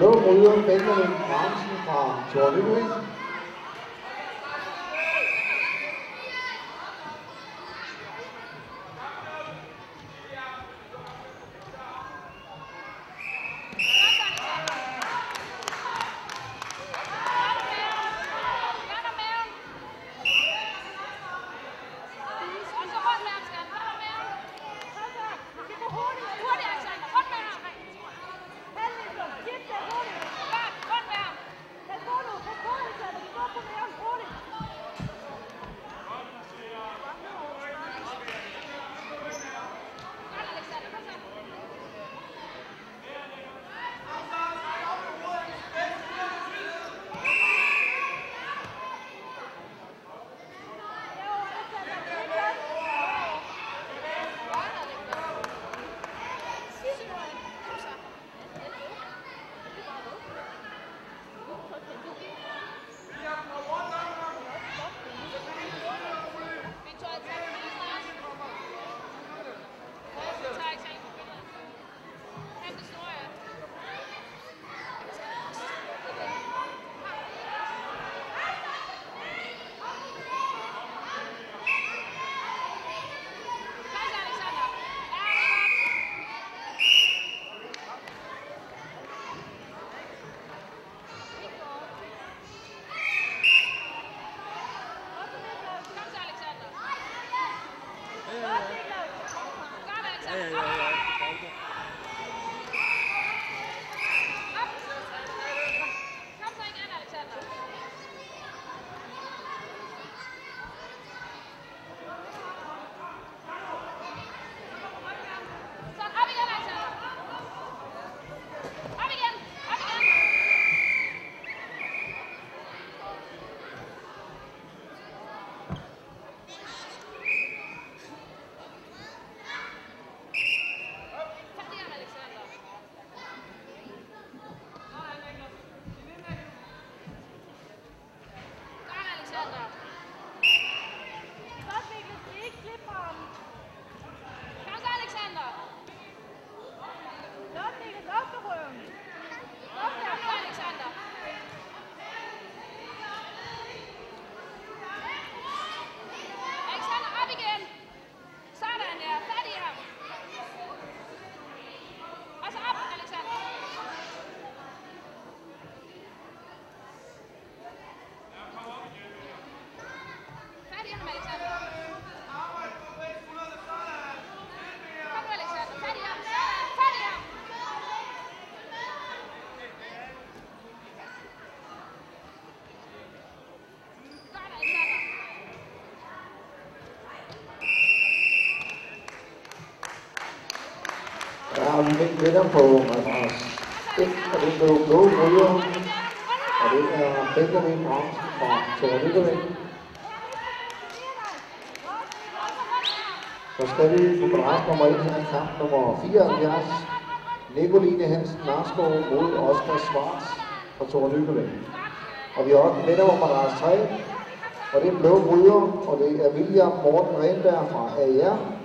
老朋友，每个人拿起话交流。Fra Tornø. Ja, vi fik vinder på madras 1, og det blev blå bryder, og det er Benjamin Brandsen fra Tornø. Så skal vi på madras nummer 1 her kamp nummer 74. Nicoline Hansen Narskov mod Oscar Schwartz fra Tore Tornø. Og vi har også vinder på madras 3, og det er blå bryder, og det er William Morten Renberg fra AR.